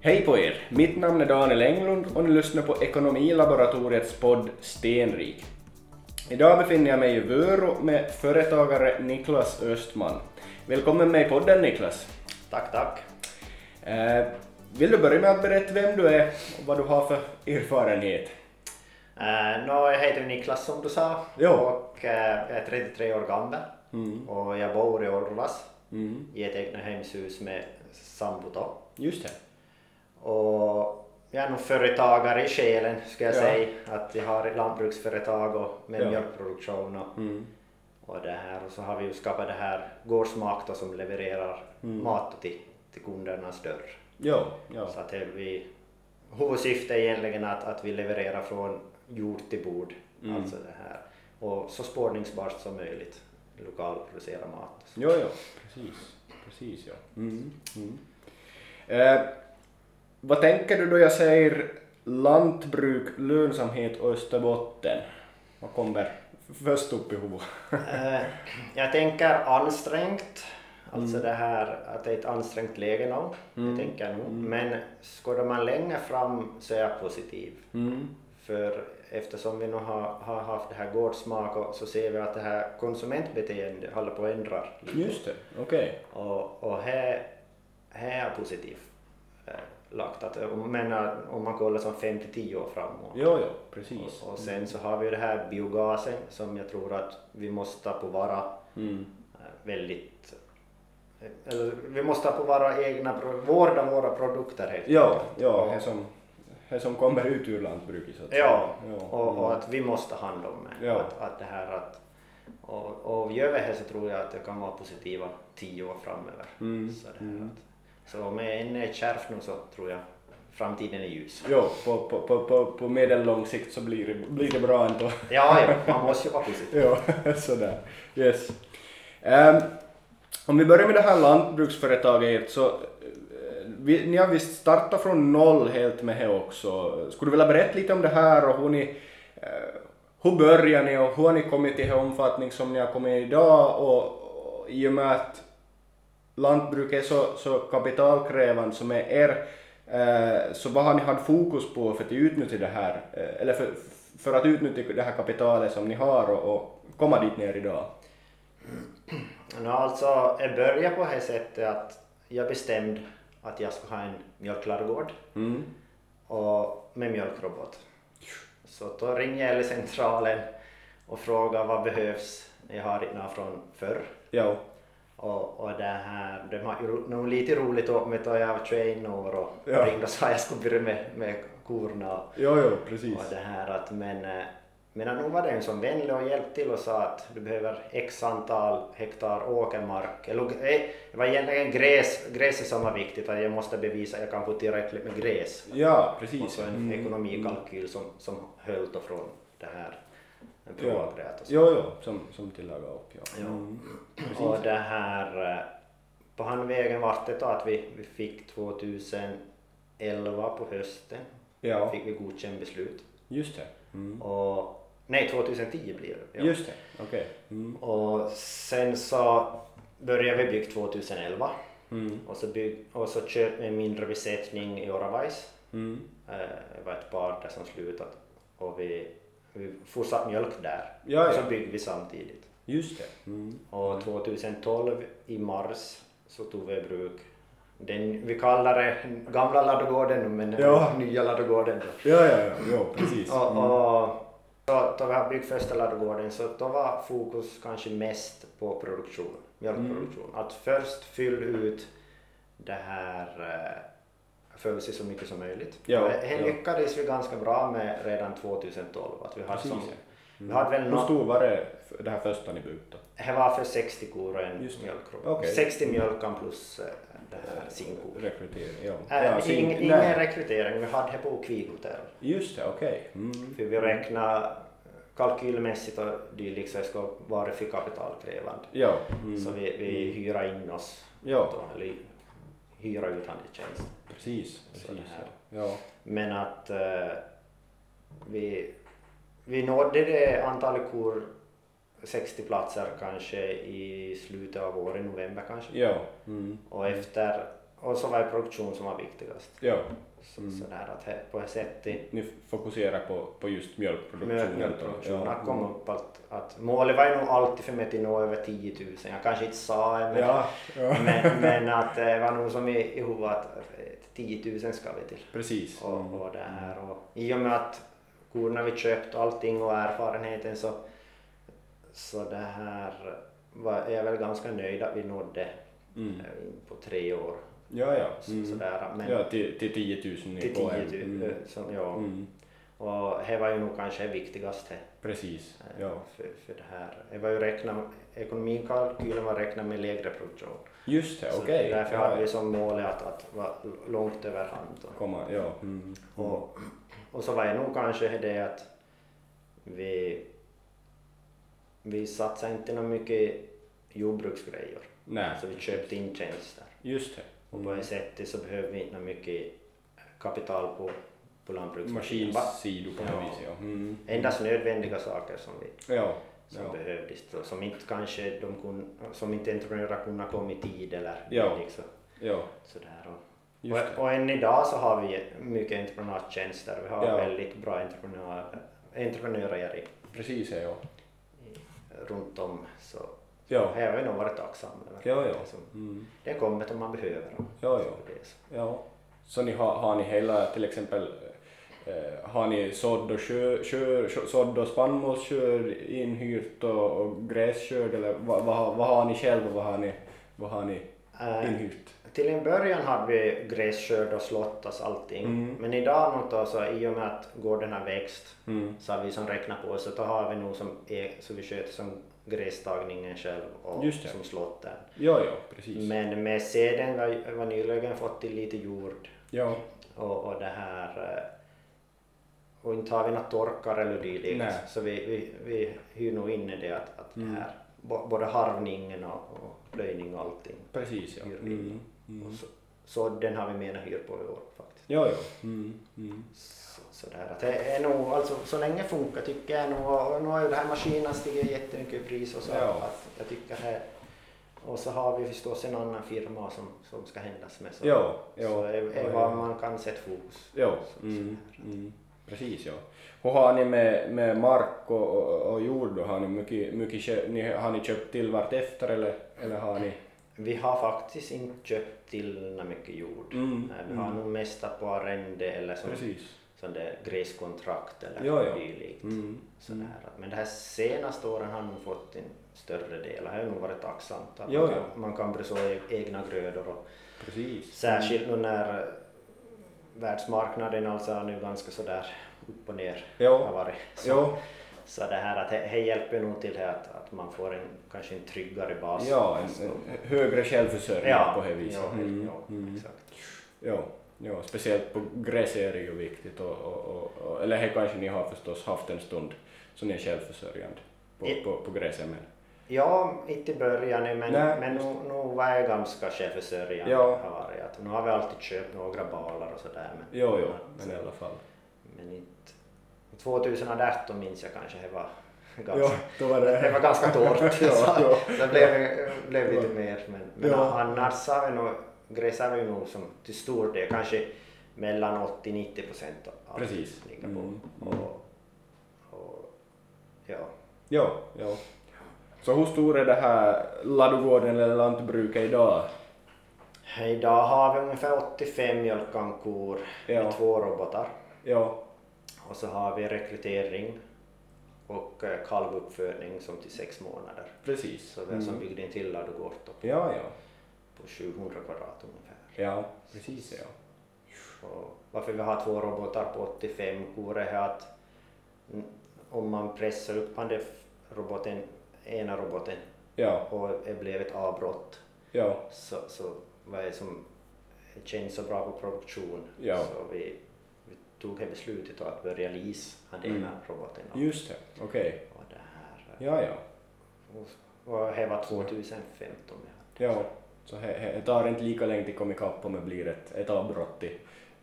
Hej på er! Mitt namn är Daniel Englund och ni lyssnar på Ekonomilaboratoriets podd Stenrik. Idag befinner jag mig i Vörå med företagare Niklas Östman. Välkommen med i podden Niklas. Tack, tack. Eh, vill du börja med att berätta vem du är och vad du har för erfarenhet? Uh, no, jag heter Niklas som du sa Jo. och uh, jag är 33 år gammal Mm. och jag bor i Orvas Mm. i ett egnahemshus med sambo. Just det. Och jag är nog företagare i själen ska jag Ja. säga. Att jag har ett lantbruksföretag och med Ja. mjölkproduktion och, Mm. och det här. Och så har vi ju skapat det här Gårdsmak då, som levererar Mm. mat till, till kundernas dörr. Jo, jo. Så att vi, huvudsyftet är egentligen att, att vi levererar från jord till bord. Mm. Alltså det här. Och så spårningsbart som möjligt. Lokalproducera mat. Jo, jo, precis. Precis, ja. Mm. Mm. Eh, vad tänker du då jag säger lantbruk, lönsamhet och Österbotten? Vad kommer först upp i huvudet? Eh, jag tänker ansträngt. Alltså Mm. det här att det är ett ansträngt läge nu. Mm. Jag tänker nog. Mm. Men skådar man längre fram så är jag positiv. Mm. För eftersom vi nu har, har haft det här gårdsmak så ser vi att det här konsumentbeteendet håller på att ändra. lite. Just det, okej. Och, och här, här är jag positiv eh, lagt. Att, eh, om man kollar som 5 till 10 år framåt. Jo, jo, precis. Och, och sen så har vi ju det här biogasen som jag tror att vi måste på vara Mm. eh, väldigt eh, eller, vi måste på våra egna, vårda våra produkter helt Ja, ja, det som, det som kommer ut ur lantbruket så att Ja, säga. Ja, och, och mm. att vi måste ha hand om det. Ja. Att, att det här att, och, och gör vi det så tror jag att det kan vara positiva tio år framöver. Mm, Så, det här mm. att, så jag än är kärvt nu så tror jag framtiden är ljus. Jo, på, på, på, på, på medellång sikt så blir det, blir det bra ändå. Ja, ja, man måste ju vara positiv. Ja, sådär. Yes. Ehm, om vi börjar med det här lantbruksföretaget så eh, vi, ni har visst startat från noll helt med det också. Skulle du vilja berätta lite om det här och hur ni eh, hur började ni och hur har ni kommit till den omfattning som ni har kommit idag och, och i och med att lantbruket är så, så kapitalkrävande som är er eh, så vad har ni haft fokus på för att utnyttja det här eh, eller för, för att utnyttja det här kapitalet som ni har och, och komma dit ner idag? No, alltså, jag började på det här sättet att jag bestämde att jag skulle ha en mjölkladugård Mm. och med mjölkrobot. Så då ringde jag centralen och frågade vad behövs. Jag har några från förr. Ja. Och, och det här, de har ju nog lite roligt åt mig då jag var 21 år och Ja. ringde och sa att jag skulle börja med, med korna och, Jo, jo, precis. och det här att men eh, men nu var det en som vänlig och hjälpte till och sa att du behöver x antal hektar åkermark. Eller, eh, det var egentligen gräs, gräset som var viktigt, att jag måste bevisa att jag kan få tillräckligt med gräs. Ja, Och precis. så en Mm. ekonomikalkyl som, som höll då från det här en Ja. provgrät och så. Jo, jo, som, som tillagar upp. Ja. Ja. Mm. Och det här, eh, på handvägen vart det då att vi, vi fick 2011 på hösten, Ja, fick vi godkänt beslut. just det. Mm. Och, nej, 2010 blir det. Ja. Just det, okej. Mm. Och sen så började vi bygga 2011 Mm. och så, bygg, och så köpte vi en mindre besättning i Oravais. Mm. Eh, Det var ett par där som slutat och vi, vi fortsatte mjölk där. Ja, Och så byggde vi samtidigt. Just det. Mm. Och 2012 i mars så tog vi i bruk den, vi kallar det gamla ladugården men Ja. nya ladugården. då. Ja, ja, ja, precis. Och, Mm. och så, då vi har byggt första ladugården så då var fokus kanske mest på produktion, mjölkproduktion. Att först fylla ut det här födelse så mycket som möjligt. Ja, det ja. lyckades vi ganska bra med redan 2012. Att vi hade Precis, som, ja. vi hade väl Hur stor var det, det här första ni byggt då? det var för 60 kor och en mjölkrobot. Okej. 60 mjölkan plus eh, det här sinkor. Rekrytering, ja. Äh, ja ing, ingen nej. rekrytering, vi hade det på Kvighotel. Just det, okej. Mm. För vi räknar kalkylmässigt och dylikt så ska vara för kapitalkrävande. Ja. Mm. Så vi, vi hyra in oss, Ja. då, eller hyra ut handelstjänst. Precis, precis. här. Ja. Men att eh, vi, vi nådde det antalet kor 60 platser kanske i slutet av året, november kanske. Ja. Mm. Och efter och så var det produktion som var viktigast. Ja. Så, Sådär att på det sättet Ni fokuserar på, på just mjölkproduktionen. mjölk- då. mjölkproduktion Ja. att komma upp att, att målet var ju nog alltid för mig till nå över 10 000. Jag kanske inte sa det men, Ja, ja. men, men att det var nog som i, i huvudet att eh, 10 000 ska vi till. precis. Och, och, det här, och I och med att korna vi köpt och allting och erfarenheten så, så det här var, är jag väl ganska nöjd att vi nådde Mm. eh, på tre år. Ja, ja. Mm. sådär, men Ja, till, till 10 000 i till KM. 10 000. Mm. Som, ja. Mm. Och det var ju nog kanske det viktigaste Precis. eh, Ja. för, för det här. Det var ju räkna, ekonomikalkylen var räkna med lägre produktion. Just det, okej. Därför Ja, hade vi som mål att, att vara långt över hand. Komma, ja. Mm. Och, och så var det nog kanske det att vi, vi satsade inte något mycket jordbruksgrejer. Nej, Så vi köpte in tjänster. just det. Och på det sättet så behöver vi inte något mycket kapital på, på lantbruksmaskiner. Ba- Maskinsidor på det viset, ja. Mm. Endast nödvändiga saker som, vi, Ja. som ja. behövdes. då, Som inte kanske de kun, som inte entreprenörer kunde komma i tid eller Ja. liksom, Ja, sådär. Och, och, och än idag så har vi mycket entreprenadtjänster. Vi har Ja. väldigt bra entreprenörer, entreprenörer i, Precis, ja. i, runt om. Så Ja, här har nog varit tacksamma över. ja. ja. Det, som, Mm. det är kommit om man behöver. Ja, ja. så. Ja. Så ni har, har ni hela, till exempel, eh, har ni sådd och, kör, kör, kö- sådd och spannmålskörd inhyrt och, och gräskörd eller vad, vad, har- vad har ni själv och vad har ni, vad har ni Äh, inhyrt? till en början hade vi gräskörd och slåttas allting. Mm. Men idag nog då, så i och med att gården har växt Mm. så har vi som räknat på så då har vi nog som så vi sköter som grästagningen själv och Just det. som slåttern. Ja, ja, precis. Men med seden var, var nyligen fått till lite jord Ja, och, och det här eh, och inte har vi något torkar eller dylikt Nej. så vi, vi, vi hyr nog in i det att, att Mm. det här både harvningen och, och plöjning och allting. precis ja. Mm. Mm. Så, så den har vi med hyr på i år faktiskt. Ja, ja. Så, sådär. Att det är nog, alltså så länge det funkar tycker jag nog, och nu har ju den här maskinen stigit jättemycket i pris och så Ja. att jag tycker det och så har vi förstås en annan firma som, som ska händas med så, Ja, så ja. är, är Ja, vad man kan sätta fokus. Ja, Så- mm. Mm. precis ja. Hur har ni med, med mark och, och, och jord då? Har ni, mycket, mycket, ni, har ni köpt till vartefter eller, eller har ni? Vi har faktiskt inte köpt till mycket jord. Mm, Vi har mm. nog mesta på arrende eller som, Precis. Som det gräskontrakt eller Ja, ja. dylikt. Mm. Sådär. Men de här senaste åren har nog fått en större del och det har nog varit tacksamt att Ja, man, ja. kan, man kan så e- egna grödor och Precis. särskilt nu när eh, världsmarknaden alltså är nu ganska sådär upp och ner Ja. har varit. Så, Ja, så det här att det, hjälper nog till det att, att man får en kanske en tryggare bas. ja en, en högre självförsörjning ja, på det viset. Ja, Mm, ja, mm. exakt. Ja, ja, speciellt på gräs är det ju viktigt. Och, och, och, eller här kanske ni har förstås haft en stund så ni är självförsörjande på, I- på, på gräset. Men. Ja, inte i början men, Nej, men nu, nu var jag ganska självförsörjande. Ja. Har. Att Nu har vi alltid köpt några balar och sådär. Men, Jo, jo, att- men i alla fall. men inte... 2018 minns jag kanske det var ganska, Ja, var det... det var ganska torrt. ja, ja. det blev, blev lite mer. Men, men Ja. annars har vi nog, vi nog som till stor del, kanske mellan 80-90 procent av Precis. ligger på. Mm, mm. Och, och, ja. Ja, ja. Så hur stor är det här ladugården eller lantbruket idag? Idag har vi ungefär 85 mjölkankor Ja. med två robotar. Ja, Och så har vi rekrytering och eh, kalvuppfödning som till sex månader. precis. Så vi har som Mm. byggde en till ladugård Ja, ja. På 700 kvadrat ungefär. Ja, precis ja. Och varför vi har två robotar på 85 kor är att om man pressar upp den roboten, ena roboten Ja, och det blev ett avbrott ja, så, så var det som känns så bra på produktion Ja. så vi, vi tog det beslutet att börja lease den Mm. ena roboten. just det. Okej. Och det här, Ja, ja. och, och det var 2015. Ja. Ja, så det tar inte lika länge till komma ikapp om det blir ett, ett avbrott i,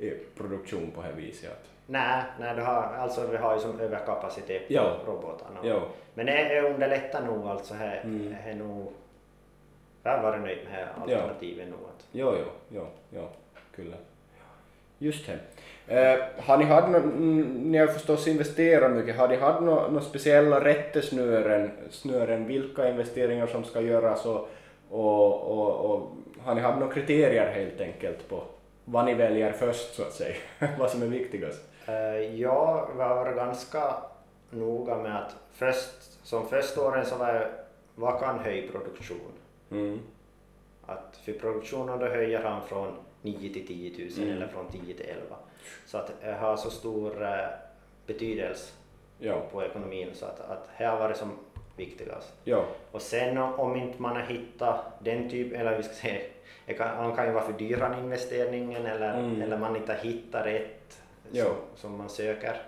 i produktion på det här viset. Nej, nej det har, alltså vi har ju som överkapacitet på Ja. robotarna. ja, Men det, underlättar nog alltså. Det, Mm. är nog jag har varit nöjd med alternativet nog. Att, Jo, jo, jo, jo, kyllä. Just det. Eh, har ni haft no, ni har förstås investerat mycket, har ni haft några no speciella rättesnören, snören, vilka investeringar som ska göras och, och, och, och har ni haft några kriterier helt enkelt på vad ni väljer först så att säga, vad som är viktigast? eh, jag varit ganska noga med att först, som första åren så var jag, vad kan höj produktion? Mm. Att för produktionen då höjer han från 9 till 10 000 Mm. eller från 10 till 11. Så att det har så stor eh, betydelse Ja, på ekonomin så att, att här har varit som viktigast. ja, Och sen om, om inte man har hittat den typ, eller vi ska säga, kan, han kan ju vara för dyr han investeringen eller, Mm. eller man inte har hittat rätt Ja. som, som man söker.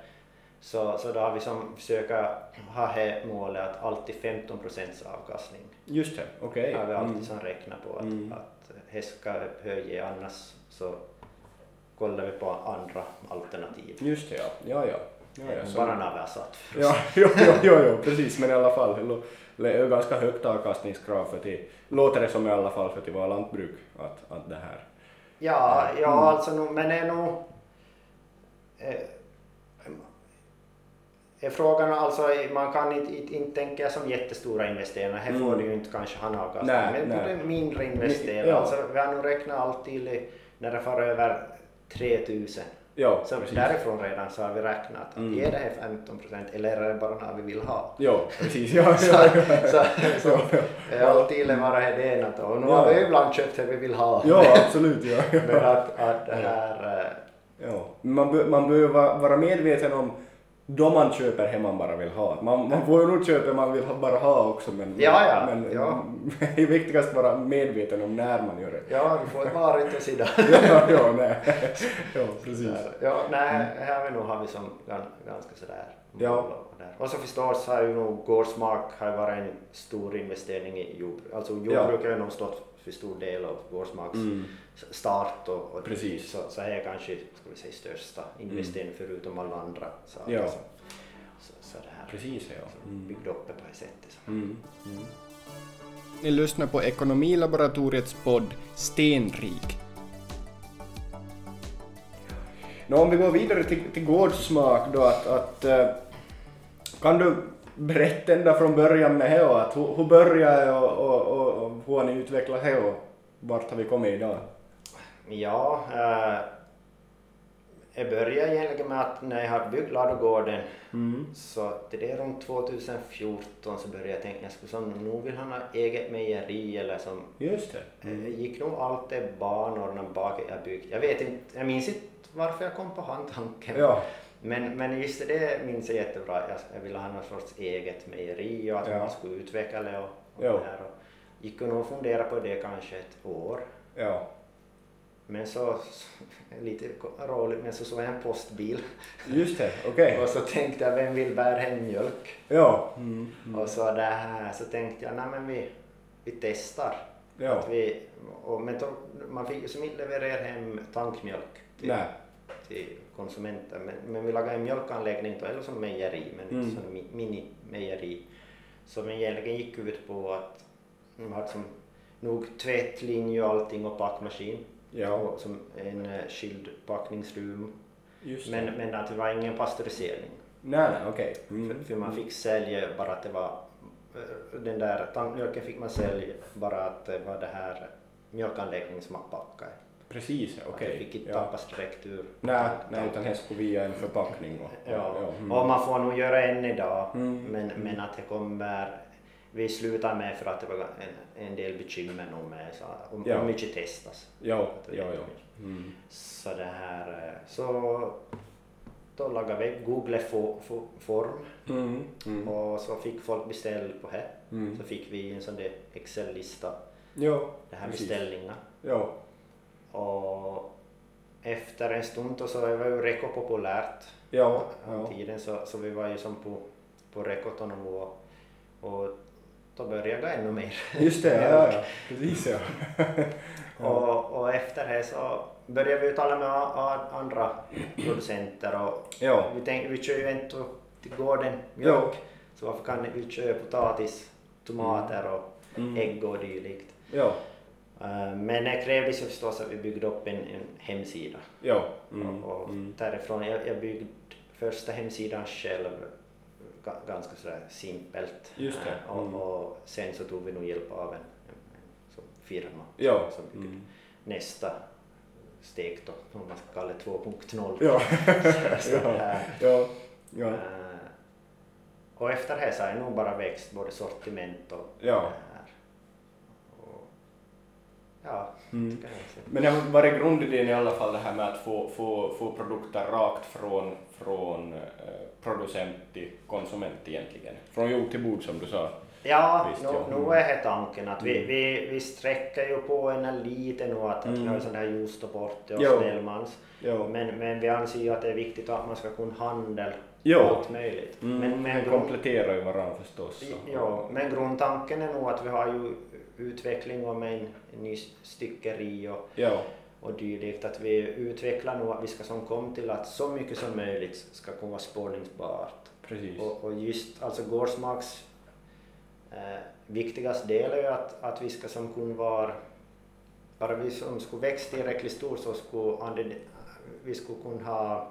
Så, så då har vi som försöka ha här målet att alltid 15 procents avkastning. just det, okej. har vi alltid Mm. som räknar på att, Mm. att det ska höja annars så kollar vi på andra alternativ. Just det, ja. Ja, ja. Ja, ja. Så- Bara när vi har satt. Ja, jo, jo, jo, jo, precis, men i alla fall, det är ganska högt avkastningskrav för till, låter det som i alla fall för till vara lantbruk, att, att det här. Ja, ja Mm. alltså men det är nog... Eh, är frågan alltså, man kan inte, inte, inte tänka som jättestora investeringar, här får Mm. du ju inte kanske han avkastning, Nej, men nej. både mindre investeringar, Ja. alltså vi har nog räknat alltid i- när det får över 3000. Ja, Så precis. därifrån redan så har vi räknat att Mm. är det här 15 procent eller är det bara när vi vill ha? Jo, precis. Ja, Så, ja, ja. så, så Ja, ja. alltid bara det ena då. Och nu Ja. har vi ibland köpt det vi vill ha. ja, absolut. Ja, Men att, att det här... eh, ja. Man, bör, man vara, vara medveten om då man köper det man bara vill ha. Man, man får ju nog köpa man vill ha- bara ha också, men, Ja, ja, men ja. det är viktigast att vara medveten om när man gör det. Ja, du får vara inte sida. Ja, ja, nej. ja precis. Ja, nej, här vi nog har vi som gan- ganska sådär. Ja. och där. Och så förstås har ju nog Gårdsmark har varit en stor investering i jordbruk. Alltså jordbruk har ju nog stått för stor del av Gårdsmarks Mm. Start och, och Precis. så, så är kanske ska vi säga, största investering förutom alla andra saker. Ja. Så, så, så det här Precis, ja. så Mm. byggde upp det på det sättet. Så. Mm. Mm. Ni lyssnar på Ekonomilaboratoriets podd Stenrik. Nå, om vi går vidare till, till gårdsmak då, att, att eh, kan du berätta ända från början med att hur, hur började och, och, och, och hur har ni utvecklat det och vart har vi kommit idag? Ja, eh, jag började egentligen med att när jag hade byggt ladugården Mm. så till det runt 2014 så började jag tänka jag skulle som nog vill ha något eget mejeri eller som Just det. eh, gick nog allt det banorna bak jag byggt. Jag vet inte, jag minns inte varför jag kom på han tanken. Ja. Men, men just det minns jag jättebra. Jag, jag ville ha någon sorts eget mejeri och att Ja. man skulle utveckla det och, och Ja. det här. Och gick nog fundera på det kanske ett år. Ja. Men så, lite roligt, men så såg jag en postbil Just det, okej. och så tänkte jag, vem vill bära hem mjölk? Ja. Mm. Mm. Och så det här, så tänkte jag, nej men vi, vi testar. Ja. Att vi, och, men då, man fick ju som inte leverera hem tankmjölk till, Nej. till konsumenter, men, men vi lagade en mjölkanläggning då, eller som mejeri, men Mm. som mi- mini-mejeri. Som egentligen gick ut på att de hade som nog tvättlinje och allting och packmaskin. Ja. Som en eh, skild det. Men, men att det var ingen pastörisering. Nej, nej, okej. Mm. För, för man fick sälja bara att det var eh, den där tankmjölken fick man sälja bara att det var det här mjölkanläggningen som man packade. Precis, ja, Att okej. det fick inte Ja. tappas direkt ur Nej, nej, utan det skulle via en förpackning. Och, Ja, mm. och man får nog göra än idag. Mm, Men, men att det kommer vi slutar med för att det var en, en del bekymmer nog med så, om, Ja. om mycket testas. Ja, ja, ja. Mm. Så det här, eh, så då lagade vi Google fo, fo, form Mm. Mm. och så fick folk beställa på det. Mm. Så fick vi en sån där Excel-lista, Ja, det här precis. beställningar. Ja, Och efter en stund då så var ju Reko populärt ja, ja. tiden så, så vi var ju som på, på Rekotonivå och då började jag gå ännu mer. Just det, ja, ja, ja. precis ja. ja. Och, och efter det så började vi tala med andra producenter och Ja, vi tänkte vi kör ju inte till gården mjölk så varför kan vi köra potatis, tomater och Mm. ägg och dylikt. Ja. Eh, Men det krävdes ju förstås att vi byggde upp en, en hemsida. Ja. Mm. Och, och Mm. därifrån, jag, jag byggde första hemsidan själv ganska sådär simpelt. Just det. Eh, Mm. Och, och sen så tog vi nog hjälp av en, en, firma Ja. som byggde Mm. nästa steg då, om man ska kalla det 2.0. Ja. Så, ja. Ja. Ja. eh, och efter det så har jag nog bara växt både sortiment och Ja. här. Och, ja, Mm. Men det har varit grundidén i alla fall det här med att få, få, få produkter rakt från, från eh, producent till konsument egentligen. Från jord till bord som du sa. Ja, Visst, nu, nu Mm. är tanken att vi, Mm. vi, vi sträcker ju på en lite nu att, att vi Mm. har sån här Just och Porte och. Snellmans. Men, men vi anser ju att det är viktigt att man ska kunna handla Jo. allt möjligt. Mm. Men, Men, grund, kompletterar ju varandra förstås. så. ja, men grundtanken är nog att vi har ju utveckling om en, en ny styckeri och, Ja. Och dylikt. Att vi utvecklar nog att vi ska som kom till att så mycket som möjligt ska kunna vara spårningsbart. Precis. Och, och just alltså gårdsmaks eh, viktigaste del är ju att, att vi ska som kunna vara, bara vi som skulle växa tillräckligt stort så skulle vi skulle kunna ha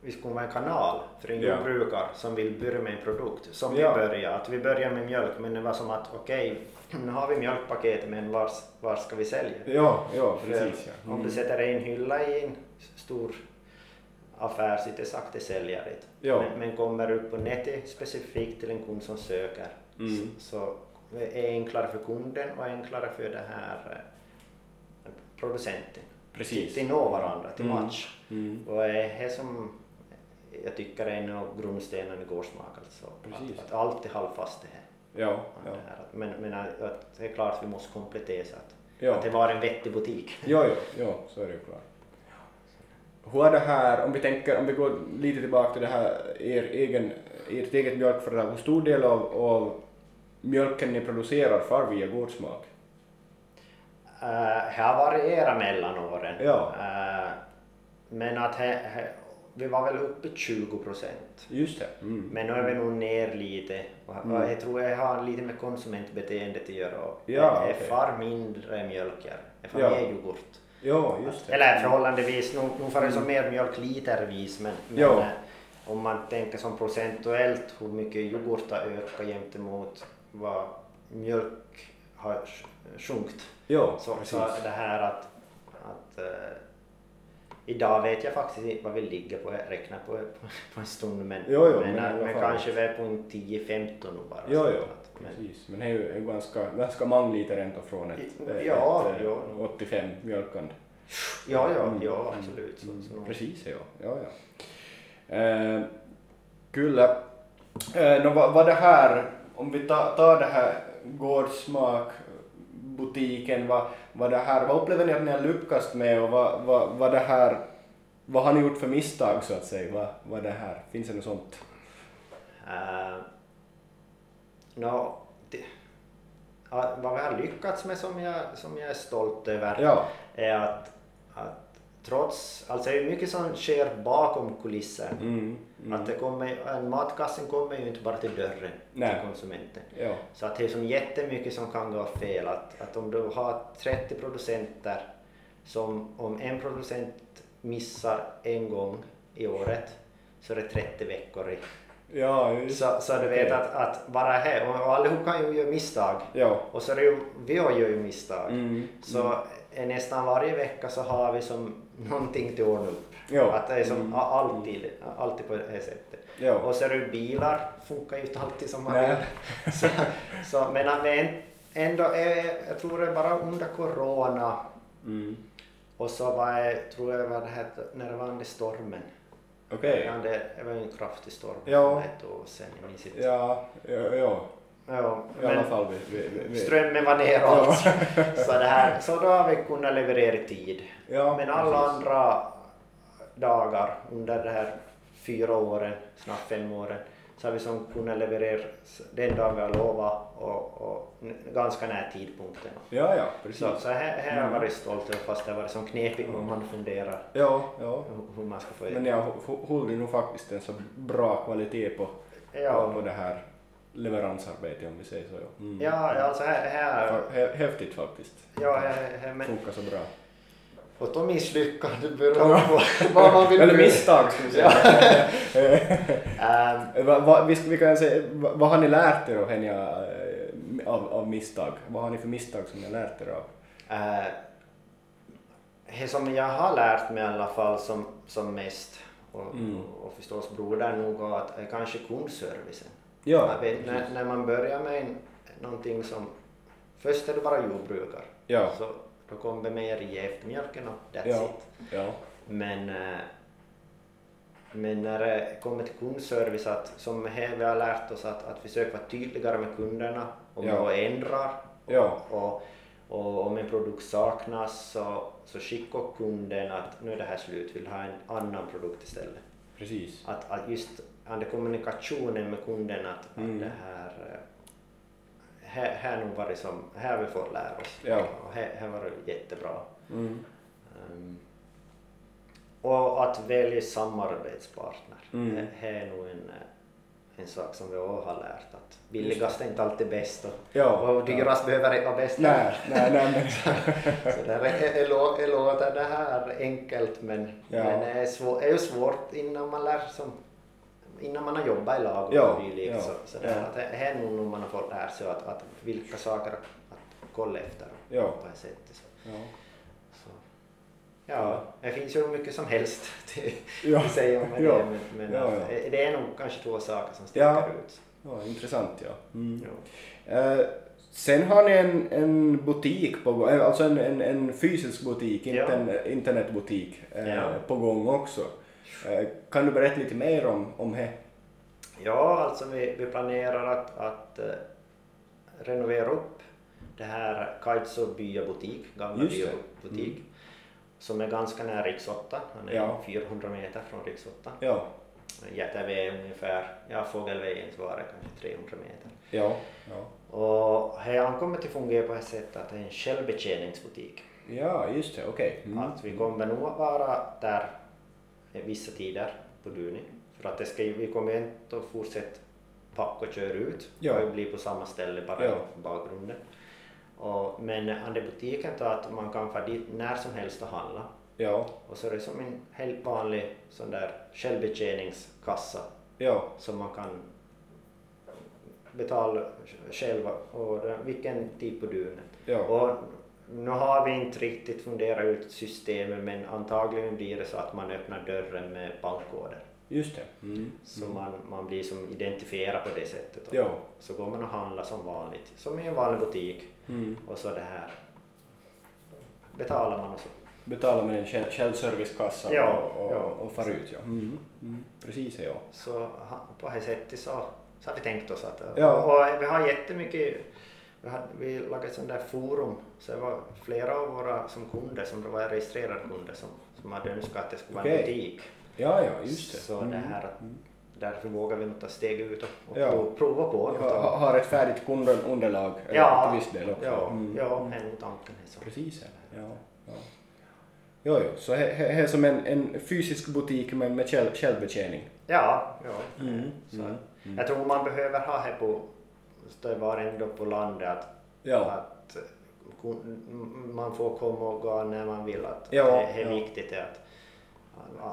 vi skulle vara en kanal för en Ja. jordbrukare som vill börja med en produkt. Som Ja. vi började, att vi börjar med mjölk men det var som att okej, nu har vi mjölkpaketet men var, var ska vi sälja? Ja, ja, precis ja. Om du sätter en hylla i en stor affär så det det säljer det. Ja. Men, men kommer upp på nätet specifikt till en kund som söker Mm. så, är det enklare för kunden och enklare för den här eh, producenten. Till, Precis. till nå varandra, till Mm. match. Mm. Och det är det som jag tycker är en av grundstenarna i gårdsmak. Alltså, Precis. att, att fast det här. Ja, ja. Men, men att, det är klart att vi måste komplettera så att, Ja. att det var en vettig butik. Ja, ja, ja, så är det ju klart. Hur är det här, om vi tänker, om vi går lite tillbaka till det här, er egen, ert eget mjölkföretag, hur stor del av, av mjölken ni producerar far via gårdsmak? Uh, det har varierat mellan åren. Ja. Eh, men att he, he, vi var väl uppe i 20 procent. Just det. Mm. Men nu är vi nog ner lite. Och, Mm. jag tror jag har lite med konsumentbeteendet att göra. Ja, är okej. far mindre mjölkar. Är far Ja. mer yoghurt. Ja, just det. Eller förhållandevis, nog, nog får det som mer mjölk litervis men, men Ja. eh, om man tänker som procentuellt hur mycket yoghurt har ökat gentemot vad mjölk har sj- sjunkit. Ja, Så, precis. så det här att, att eh, idag vet jag faktiskt inte vad vi ligger på, jag räknar på, på, på en stund men, Jo, jo, men, men men kanske vi är på en 10-15 nu bara. Ja, att- men, precis. Men det är ju ganska, ganska många liter ändå från ett, Ja, ett, ja. 85 mjölkande. ja, ja, Mm. ja absolut. Så, så, Precis, ja. ja, ja. Eh, Kyllä. Eh, no, vad, vad det här, om vi tar, tar det här gårdsmak butiken, vad, vad det här, vad upplever ni att ni har lyckats med och vad, vad, vad det här, vad har ni gjort för misstag så att säga, vad, vad det här, finns det något sånt? Uh, no, det, ja, vad vi har lyckats med som jag, som jag är stolt över Ja, är att, att trots, alltså det är mycket som sker bakom kulissen. mm, mm. Att det kommer, en matkassen kommer ju inte bara till dörren Nej. till konsumenten. ja, Så att det är som jättemycket som kan gå fel. Att, att om du har 30 producenter som om en producent missar en gång i året så är det 30 veckor i. ja, just, Så, så du vet Okej. att, att bara här, och allihop kan ju göra misstag. ja, Och så är det ju, vi gör ju misstag. mm, Så är nästan varje vecka så har vi som någonting till ordning upp. Ja. Att det är som Mm. alltid, alltid på det här sättet. ja, Och så är det ju bilar, funkar ju inte alltid som man Nej. vill. Så, så, men det ändå, är, jag tror det är bara under corona mm. och så var jag, tror jag var det här, när det var den stormen. okej, Ja, det, det var ju en kraftig storm Ja. ett år sedan, jag minns inte. ja, ja, ja, Ja, i alla fall vi, vi, vi, strömmen var neråt. så, det här, så då har vi kunnat leverera i tid. Ja, Men alla precis. andra dagar under de här fyra åren, snart fem åren, så har vi som kunnat leverera den dag vi har lovat och, och ganska nära tidpunkten. Ja, ja, precis. Så, så här, här har Mm. jag varit stolt över fast det har varit som knepigt om man funderar Ja, ja. hur- man ska få Men jag hå- håller nog faktiskt en så bra kvalitet på, på, på Ja, det här leveransarbete om vi säger så. Ja, mm. Ja, alltså här, här Häftigt faktiskt. ja, här, här men, Funkar så bra. Och då misslyckande beror på vad man vill Eller misstag ska vi säga. Ehm, va, va, vi, kan säga, va, vad har ni lärt er av, Henja, eh, av, av misstag? Vad har ni för misstag som ni har lärt er av? Eh, det som jag har lärt mig i alla fall som, som mest och, Mm. och förstås beror det nog att är kanske kundservicen. Ja, Jag vet, när, när man börjar med en, någonting som, först är det bara jordbrukare, ja, så då kommer mejeriet efter mjölken och that's Ja. it. ja, Men, eh, men när det kommer till kundservice, att, som här vi har lärt oss att, att försöka vara tydligare med kunderna om Ja. något ändrar Ja. och, och om en produkt saknas så, så skicka kunden att nu är det här slut, vill ha en annan produkt istället. precis. Att, att just kommunikationen med kunden att, Mm. att det här eh, här, här nog varit som, här har vi fått lära oss Ja. och här, här var det jättebra. Mm. Um, och att välja samarbetspartner, Mm. det, det är nog en, eh, en sak som vi också har lärt att billigast är inte alltid bäst och, Ja, och dyrast behöver inte vara bäst. Nej, nej, nej, men... Så där är, är, lå- är låter det här enkelt men, Ja. men det är, svår, är ju svårt innan man lär sig innan man har jobbat i lag och Ja, dylikt. ja, Så, så det, ja. att det här är nog man har fått lära sig att, att vilka saker att, kolla efter Ja. på det här sättet. Så. Ja. Så. Ja, det finns ju mycket som helst Ja. att säga om Ja. det, men, men Ja, att ja. det är nog kanske två saker som sticker Ja. ut. ja, intressant ja. Mm. Ja. Eh, sen har ni en, en butik på gång, eh, alltså en, en, en fysisk butik, inte Ja. en internetbutik Ja. på gång också. Eh, kan du berätta lite mer om, om det? Ja, alltså vi, vi planerar att, att eh, renovera upp det här Kaitso byabutik, gamla det. byabutik, som är ganska nära riks 8. Han är Ja. 400 meter från riks 8. Ja, Jätteväg är ungefär, ja fågelvägen så var det kanske 300 meter. ja, ja. Och här ankommer till fungera på ett sätt att det är en självbetjäningsbutik. Ja, just det, okej. Mm. Att vi kommer nog vara där vissa tider på Duni. För att det ska, vi kommer ju inte att fortsätta packa och köra ut. Ja. Det blir på samma ställe bara Ja. i bakgrunden. Och, men andra butiken tar att man kan få dit när som helst och handla. Ja, Och så är det som en helt vanlig sån där självbetjäningskassa ja, som man kan betala själva och det- vilken tid på dygnet. ja. Och nu har vi inte riktigt funderat ut systemet men antagligen blir det så att man öppnar dörren med bankkoder. Just det. Mm. Så man, man blir som identifierad på det sättet. Och Ja. Så går man och handlar som vanligt, som i en vanlig butik. Mm. Och så det här betalar man och så. Betala med en själv- självservicekassa Ja, och, och, ja. och far ut. Ja. Mm. Mm. Precis, ja. Så på det sättet så, så har vi tänkt oss att... Ja. Och vi har jättemycket... Vi, lagade ett sånt där forum, så det var flera av våra som kunder, som var registrerade kunder, som, som hade önskat att det skulle vara en butik. Ja, ja, just det. Så Mm. det här, att- därför vågar vi nog ta steg ut och, och Ja. prov, prova på Jag något. har, ett färdigt kundunderlag Ja, till viss del också. ja, Mm. ja, är nog tanken. Så. Precis, ja. ja, ja. Jo, jo, så det är som en, en fysisk butik men med själv, självbetjäning. Ja, ja. Mm, Så, mm, Jag tror man behöver ha det på, det var ändå på landet att Ja, att man får komma och gå när man vill. Att Ja, det, är ja. viktigt att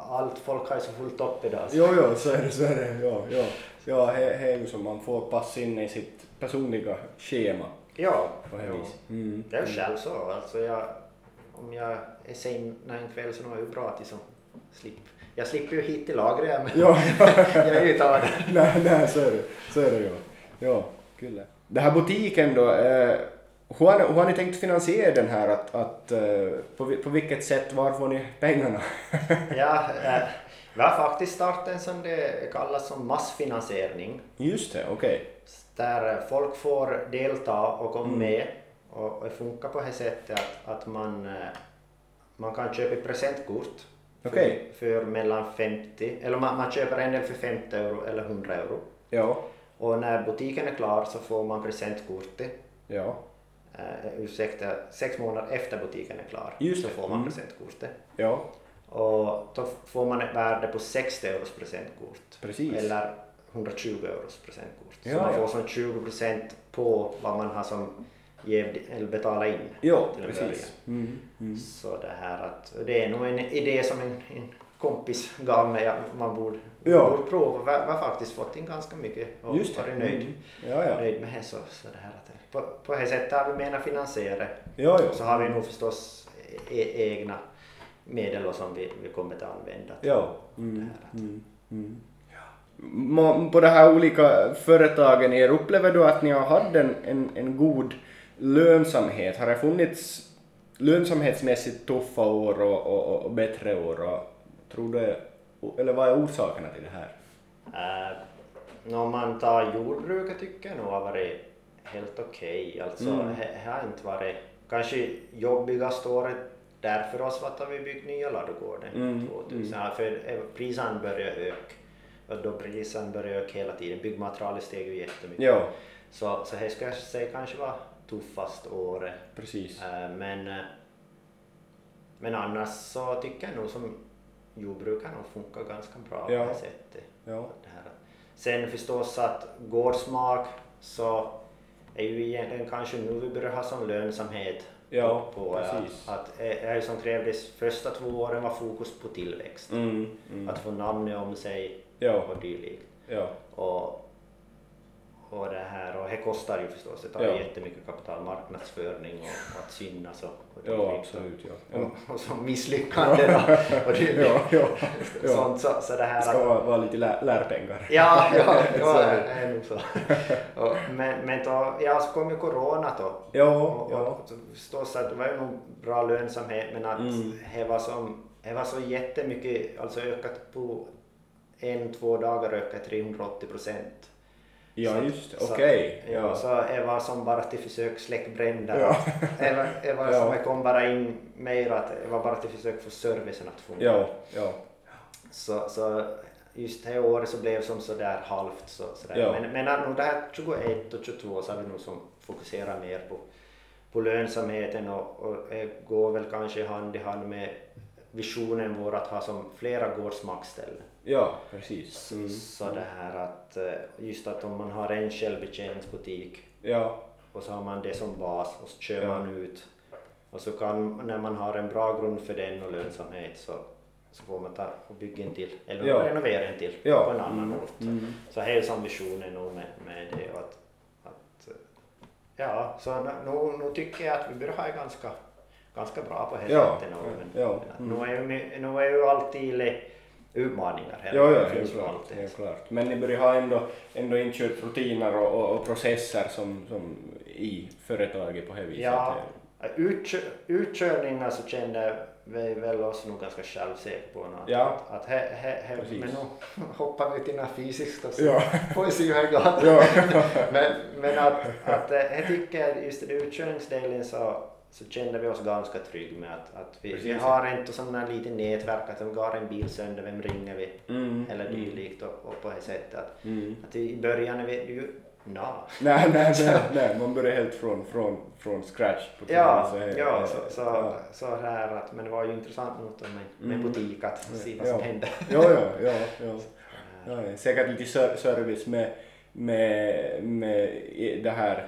allt folk har ju så fullt upp idag. så- jo, jo, så är det, så är det. Ja, ja. ja det det är ju som man får passa in i sitt personliga schema Ja, på viset. Mm. det är ju själv så. Alltså jag, om jag är sen en kväll så är det ju bra att liksom slippa. Jag slipper ju hit till lagret men Ja, jag är ju tagen. nej, nej, så är det. Så är det ja. Ja, kul. Den här butiken då, eh, hur, har ni, hur har ni tänkt finansiera den här? Att, att, eh, på, på vilket sätt, var får ni pengarna? Ja, eh, vi har faktiskt startat en sån det kallas som massfinansiering. Just det, okej. där folk får delta och komma Mm. med och, det funkar på det sättet att, att man, eh, man kan köpa presentkort för, Okej. för mellan 50, eller man, man köper en del för 50 euro eller 100 euro. Ja, Och när butiken är klar så får man presentkortet, ja, eh, ursäkta, sex månader efter butiken är klar Just så det. får man Mm. presentkortet. ja, Och då får man ett värde på 60 euros presentkort. precis. Eller 120 euros presentkort. Ja, så man ja. får som 20 procent på vad man har som eller betalat in. En precis. Mm. Mm. Så det här att, det är nog en idé som en, en kompis gav mig att man borde, Ja. borde prova. Jag har faktiskt fått in ganska mycket och Just det. varit nöjd, Mm. Ja, ja. nöjd med det. Så, så det här att, på, på det sättet har vi menat finansiera. Ja, ja. Så har vi nog förstås e- egna medel som vi, vi kommer att använda. Ja. Mm. Mm. Mm. Må- På de här olika företagen er, upplever du att ni har haft en, en, en god lönsamhet? Har det funnits lönsamhetsmässigt tuffa år och, och, och bättre år? Och, tror du, eller vad är orsakerna till det här? Uh, om man tar jordbruket tycker jag nog har varit helt okej. Alltså, Mm. det har inte varit kanske jobbigaste året där för oss var att vi byggt nya ladugården Mm, 2000. Ja, För priserna började öka. Och då priserna började öka hela tiden. Byggmaterialet steg ju jättemycket. Ja, Så, så det ska jag säga kanske var tuffast året. precis. Eh, Men, eh, men annars så tycker jag nog som jordbrukare nog funkar ganska bra Ja. på det sättet. Ja. Det här. Sen förstås att gårdsmak så är ju egentligen kanske nu vi börjar ha som lönsamhet Ja, på, precis. att, att det som krävdes första två åren var fokus på tillväxt. Mm, mm. Att få namnet om sig Ja, och dylikt. ja, Och, och det här, och det kostar ju förstås, det tar Ja. jättemycket kapital, marknadsföring och, och att synas och, och ja, absolut. Ja. Ja. Och, och så misslyckande då, och dylikt. Ja, ja, ja. Sånt, så, så det Det här ska att, vara, vara lite lär, lärpengar. Ja, ja, Så ja är det det. är nog så. och, men, men då, ja, så kom ju corona då. Ja, Och, ja. och förstås att det var ju nog bra lönsamhet men att Mm. det var som, det var så jättemycket, alltså ökat på en, två dagar ökat 380 procent. Ja, Så- just Okej. Ja, Ja. så det var som bara till försök släck bränder. Ja. Det var Ja. som kom bara in mer att det var bara till försök få servicen att fungera. Ja, ja. Så, så just det året så blev som sådär halvt så, sådär. Ja. Men, men nog det här 21 och 22 så har vi nog som fokuserat mer på, på lönsamheten och, och går väl kanske hand i hand med visionen vår att ha som flera gårdsmackställen. Ja, precis. Mm. Så det här att eh, just att om man har en självbetjäningsbutik Ja, och så har man det som bas och så kör Ja. man ut och så kan när man har en bra grund för den och lönsamhet så, så får man ta och bygga en till eller Ja. renovera en till Ja. på en annan Mm. ort. Mm. Så som visionen nog med, med det att, att eh, ja, så nu, nu, tycker jag att vi börjar ha ganska, ganska bra på det Ja. Men, Ja. Mm. nu, är ju, nu är ju alltid le- utmaningar här. ja, ja, ju klart. är klart. Men ni börjar ha ändå, ändå inkört rutiner och, och, och processer som, som i företaget på det viset. Ja, utkö, utkörningar så kände vi väl oss nog ganska självsäkra på något. Ja. Att, att he, he, he, Precis. men nu hoppar vi till något fysiskt och så Ja. får vi se hur det går. Men, men att, att eh, jag tycker just i utkörningsdelen så, så kände vi oss ganska trygga med att, att vi, vi har inte sån här liten nätverk att om det går en bil sönder, vem ringer vi? Mm. Eller dylikt och, och på det sättet att, Mm. att i början är vi ju na. Nej, nej, nej, nej, man börjar helt från, från, från scratch. På Ja, så här, ja så, så, ja. så här att, men det var ju intressant nog med, med Mm. butik att se vad Ja. som hände. Ja, ja, ja, ja. ja säkert lite ser- service med, med, med det här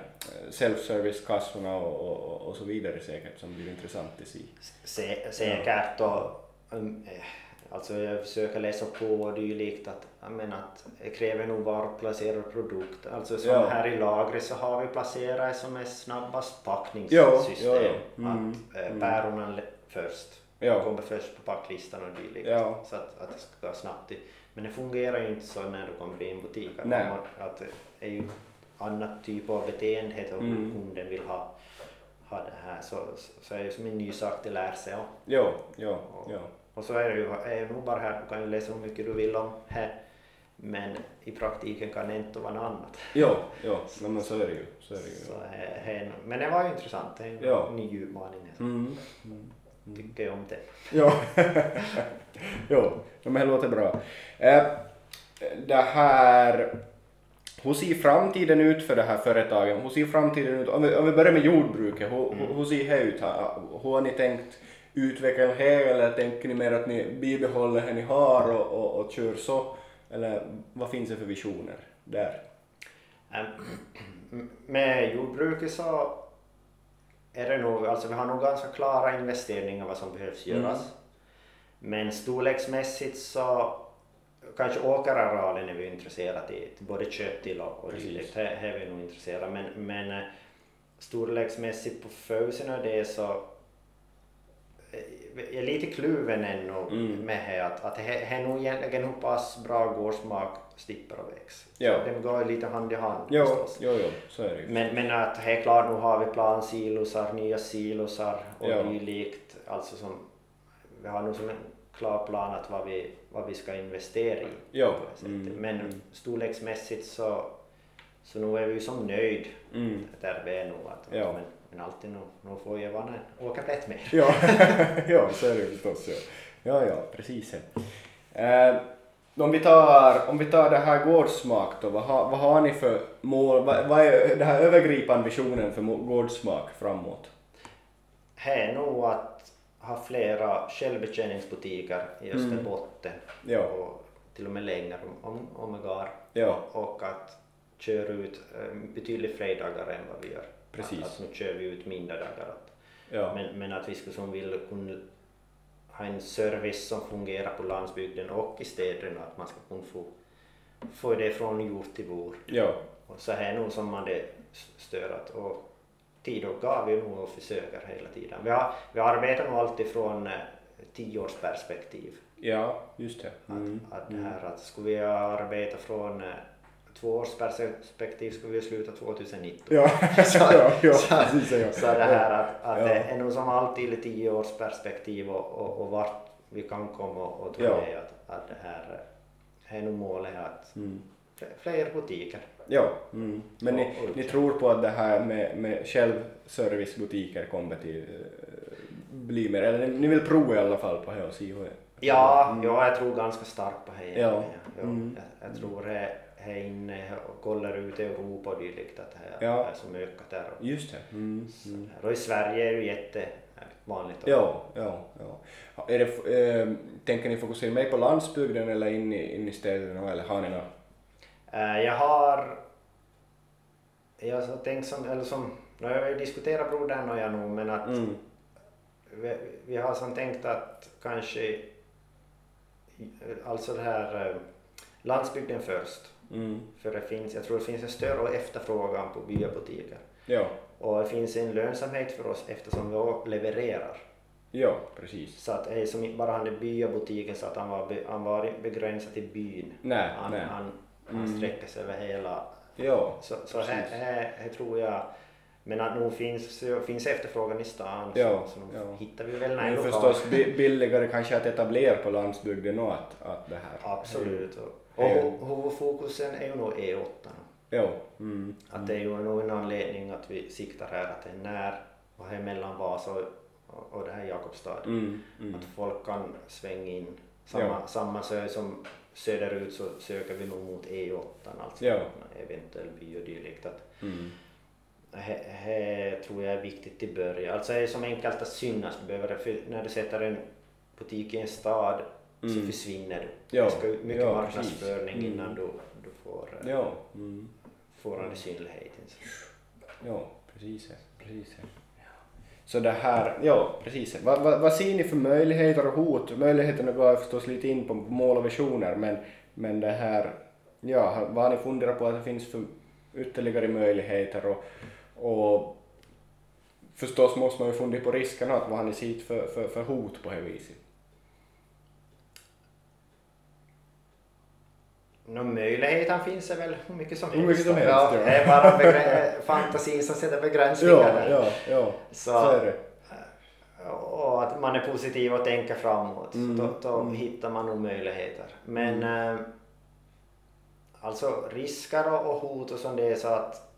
self-service-kassorna och, och, och så vidare säkert som blir intressant se. Sä, säkert och um, eh, alltså jag försöker läsa på och dylikt att, att det kräver nog varuplacerad produkt. Alltså som Ja. här i lagret så har vi placerat som är snabbast packningssystem. ja, ja. Mm, Att eh, mm. päronen le- först Ja. kommer först på packlistan och dylikt. Så att, att det ska gå snabbt. i- Men det fungerar ju inte så när du kommer in i en butik. Att, att är ju annat typ av beteende och hur Mm. kunden vill ha, ha det här. Så, så, är det som en ny sak att lära sig om. Ja, ja, ja. Och så är det ju är det nog bara här, du kan ju läsa hur mycket du vill om här. Men i praktiken kan det inte vara något annat. Ja, ja, nej, men så är det ju. Så är det ju. Så, eh, men det var ju intressant, det är en Ja. ny utmaning. Jag Mm. Mm. tycker jag om det. Ja, jo, ja, men det låter bra. Eh, det här, hur ser framtiden ut för det här företaget? Hur ser framtiden ut? Om vi, om vi börjar med jordbruket, hur, hur- hur ser det ut? här? Hur har ni tänkt utveckla det eller tänker ni mer att ni bibehåller det ni har och, och, och kör så? eller vad finns det för visioner där? Med jordbruket så är det nog, alltså vi har nog ganska klara investeringar vad som behövs Mm. göras. Men storleksmässigt så kanske åkerarealen är vi intresserade i, både kött till och, dylikt. Det det är vi nog intresserade men, men eh, storleksmässigt på fösen och det så eh, jag är lite kluven ännu Mm. med det att, att det är nog egentligen hur pass bra gårdsmak slipper och väx. Ja. De går lite hand i hand Jo, förstås. jo, jo, så är det. Men, men att helt klart, nu har vi plansilosar, nya silosar och Ja. dylikt. Alltså som, vi har nog som en klar plan att vad vi, vad vi ska investera i. Ja. Mm, Men storleksmässigt så, så nu är vi ju som nöjd Mm. där vi är nu. Att, Ja. men, men alltid nu, nu får jag vara en åkerplätt mer. Ja, ja, så är det förstås. Ja, ja, ja precis. Eh, om, vi tar, om vi tar det här gårdsmak då, vad har, vad har ni för mål, vad, vad är den här övergripande visionen för gårdsmak framåt? Det är nog att ha flera självbetjäningsbutiker i Mm. Österbotten Ja. och till och med längre om, om, jag går. Ja, och att köra ut eh, betydligt fler dagar än vad vi gör. Precis. Att, att nu kör vi ut mindre dagar. Att, ja, men, men att vi skulle som vill kunna ha en service som fungerar på landsbygden och i städerna, att man ska kunna få, få det från jord till bord. ja, Och så här nog som man det störat och tid och gav vi nog och försöker hela tiden. Vi, har, vi arbetar nog alltid från eh, tioårsperspektiv. ja, just det. Mm. Att, att det här att skulle vi arbeta från eh, tvåårsperspektiv skulle vi sluta 2019. Ja, ja, ja, så, precis. Ja. så det här att, att Ja. det är nog som alltid i tioårsperspektiv och, och, och vart vi kan komma och tror Ja. jag att, att det här eh, är nog målet att Mm. Fler- butiker. Ja, mm. men ni, Och- ni tror på att det här med, med självservicebutiker kommer till eh, bli mer, eller ni, ni vill prova i alla fall på det och se hur det Ja, Mm. ja, jag tror ganska starkt på det. Ja. Ja, Mm. jag, jag tror det är inne och kollar ut i Europa och dylikt att det Ja. är som ökat där. Och, Just det. Mm. Mm. och i Sverige är det ju jättevanligt. att- Ja, ja, ja. Är det, eh, tänker ni fokusera mer på landsbygden eller in i, in i städerna eller har ni något? Eh, Jag har jag har tänkt som, eller som, nu har jag ju diskuterat brodern och jag nog men att Mm. vi, vi har som tänkt att kanske alltså det här eh, landsbygden först. Mm. För det finns, jag tror det finns en större efterfrågan på byabutiker. Ja, Och det finns en lönsamhet för oss eftersom vi levererar. ja, precis. Så att det är som bara han är byabutiken så att han var, be, han var begränsad till byn. Nej, han, nej. han, han Mm. sträcker sig över hela Ja, Så, så här, här, här tror jag, men att nog finns, finns efterfrågan i stan Ja, så, så ja. hittar vi väl en är lokal. förstås bi- billigare kanske att etablera på landsbygden och att, att det här. Absolut. Och, och hu- huvudfokusen är ju nog E8. nu. Ja. Mm. Att det är ju nog en anledning att vi siktar här att det är när och här mellan Vasa och, och, och det här Jakobstad. Mm. Mm. Att folk kan svänga in. Samma, Ja. samma sö som söderut så söker vi nog mot E8, alltså Ja. eventuell by och dylikt. Att, Mm. Det här tror jag är viktigt i början. Alltså det är som enkelt att synas. Du behöver det, för när du sätter en butik i en stad så Mm. försvinner du. Ja, Det ska mycket ja, marknadsföring precis. Mm. innan du, du får, eh, Ja. Mm. får den synligheten. Ja, precis. precis. Så det här, ja precis. Vad, vad, vad ser ni för möjligheter och hot? Möjligheterna går förstås lite in på mål och visioner men, men det här, ja, vad har ni funderat på att det finns för ytterligare möjligheter och, och förstås måste man ju fundera på riskerna, att vad har ni sett för, för, för hot på det viset? Nå, möjligheten finns det väl hur mycket som helst. mycket som helst, ja. ja. Det är bara fantasin som sätter begränsningar Ja, där. ja, ja, Så, så är det. och att man är positiv och tänker framåt. Mm, Då, då mm. hittar man nog möjligheter. Men eh, alltså risker och, hot och sånt det är så att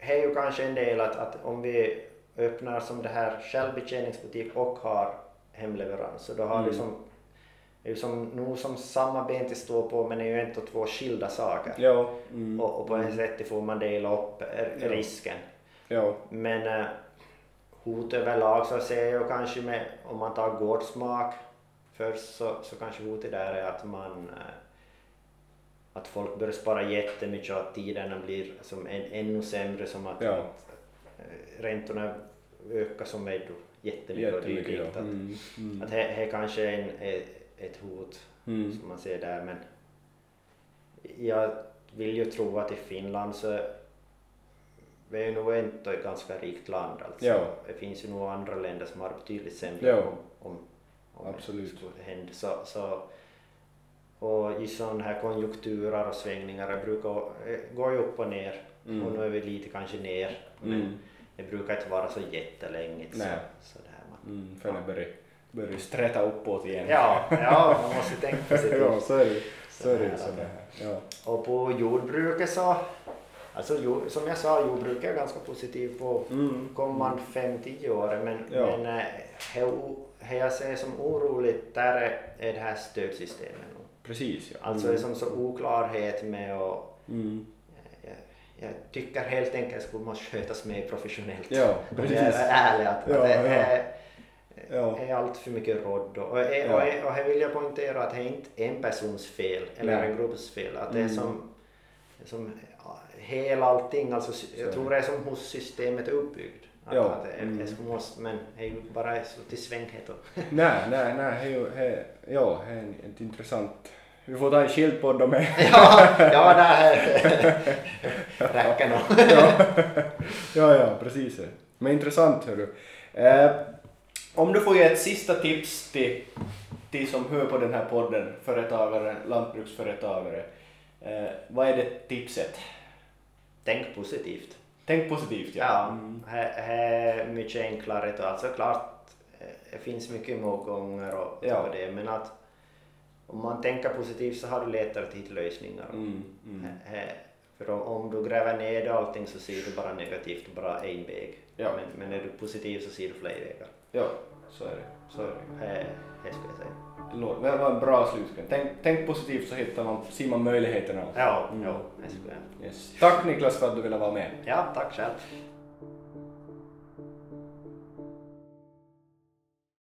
det är ju kanske en del att, att om vi öppnar som det här självbetjäningsbutik och har hemleverans så då har Mm. det som det är ju som, nog som samma ben till stå på men är ju ändå två skilda saker. Ja, mm, Och, och på ett sätt får man dela upp eh, Ja. risken. ja, Men eh, hot överlag så ser jag kanske med, om man tar gårdsmak först så, så kanske hotet där är att man eh, att folk börjar spara jättemycket och att tiderna blir som en, ännu sämre som att, Ja. att räntorna ökar som är då jättemycket och Jättemycket, dylikt. ja. Mm, mm, att det, kanske är en, ett hot mm. som man ser där men jag vill ju tro att i Finland så vi är ju nog ändå ett ganska rikt land alltså. Ja. Det finns ju nog andra länder som har betydligt sämre Ja. om, om, om Absolut. det skulle hända. Så, så, och i sådana här konjunkturer och svängningar det brukar gå ju upp och ner Mm. och nu är vi lite kanske ner men Mm. det brukar inte vara så jättelänge. Så, så där man. Mm, börjar, sträta uppåt igen. Ja, ja, man måste tänka positivt. ja, så är det. Så är det Så det. Ja. Och på jordbruket så, alltså som jag sa, jordbruket är ganska positivt på Mm. kommande 5-10 år men, Ja. men eh, det det jag ser som oroligt där är, det här stödsystemet. Precis ja. Alltså det är som så oklarhet med och Mm. jag, tycker helt enkelt att det måste skötas mer professionellt. Ja, Om precis. Jag är ärlig att, Ja, att det ja. Är, Ja. är allt för mycket råd och, och, och, Ja. och, och här vill jag poängtera att det är inte en persons fel eller Nej. en grupps fel. Att det är Mm. som, som hela allting, alltså, jag tror det är som hur systemet är uppbyggt. Att, Ja. att är- Mm. det måste, men det är ju bara så till svänghet och Nej, nej, nej, det är ju, det, ja, det är ett intressant... Vi får ta en skild podd om det. ja, ja, det räcker nog. ja, ja, precis. Men intressant hörru. Eh, om du får ge ett sista tips till de som hör på den här podden, företagare, lantbruksföretagare. Eh, vad är det tipset? Tänk positivt. Tänk positivt ja. Ja, Mm. är mycket enklare. då. Alltså klart, eh, det finns mycket motgångar och, Ja. det, men att om man tänker positivt så har du lättare att hitta lösningar. Mm, mm. För om, du gräver ner allting så ser du bara negativt bara en väg. Ja. Men, men är du positiv så ser du fler vägar. Ja, så är det. Så är det. Det, det skulle jag säga. Det var en bra slutkläm. Tänk, tänk positivt så hittar man, ser man möjligheterna. Ja, Mm. ja det skulle jag. Yes. Tack Niklas för att du ville vara med. Ja, tack själv.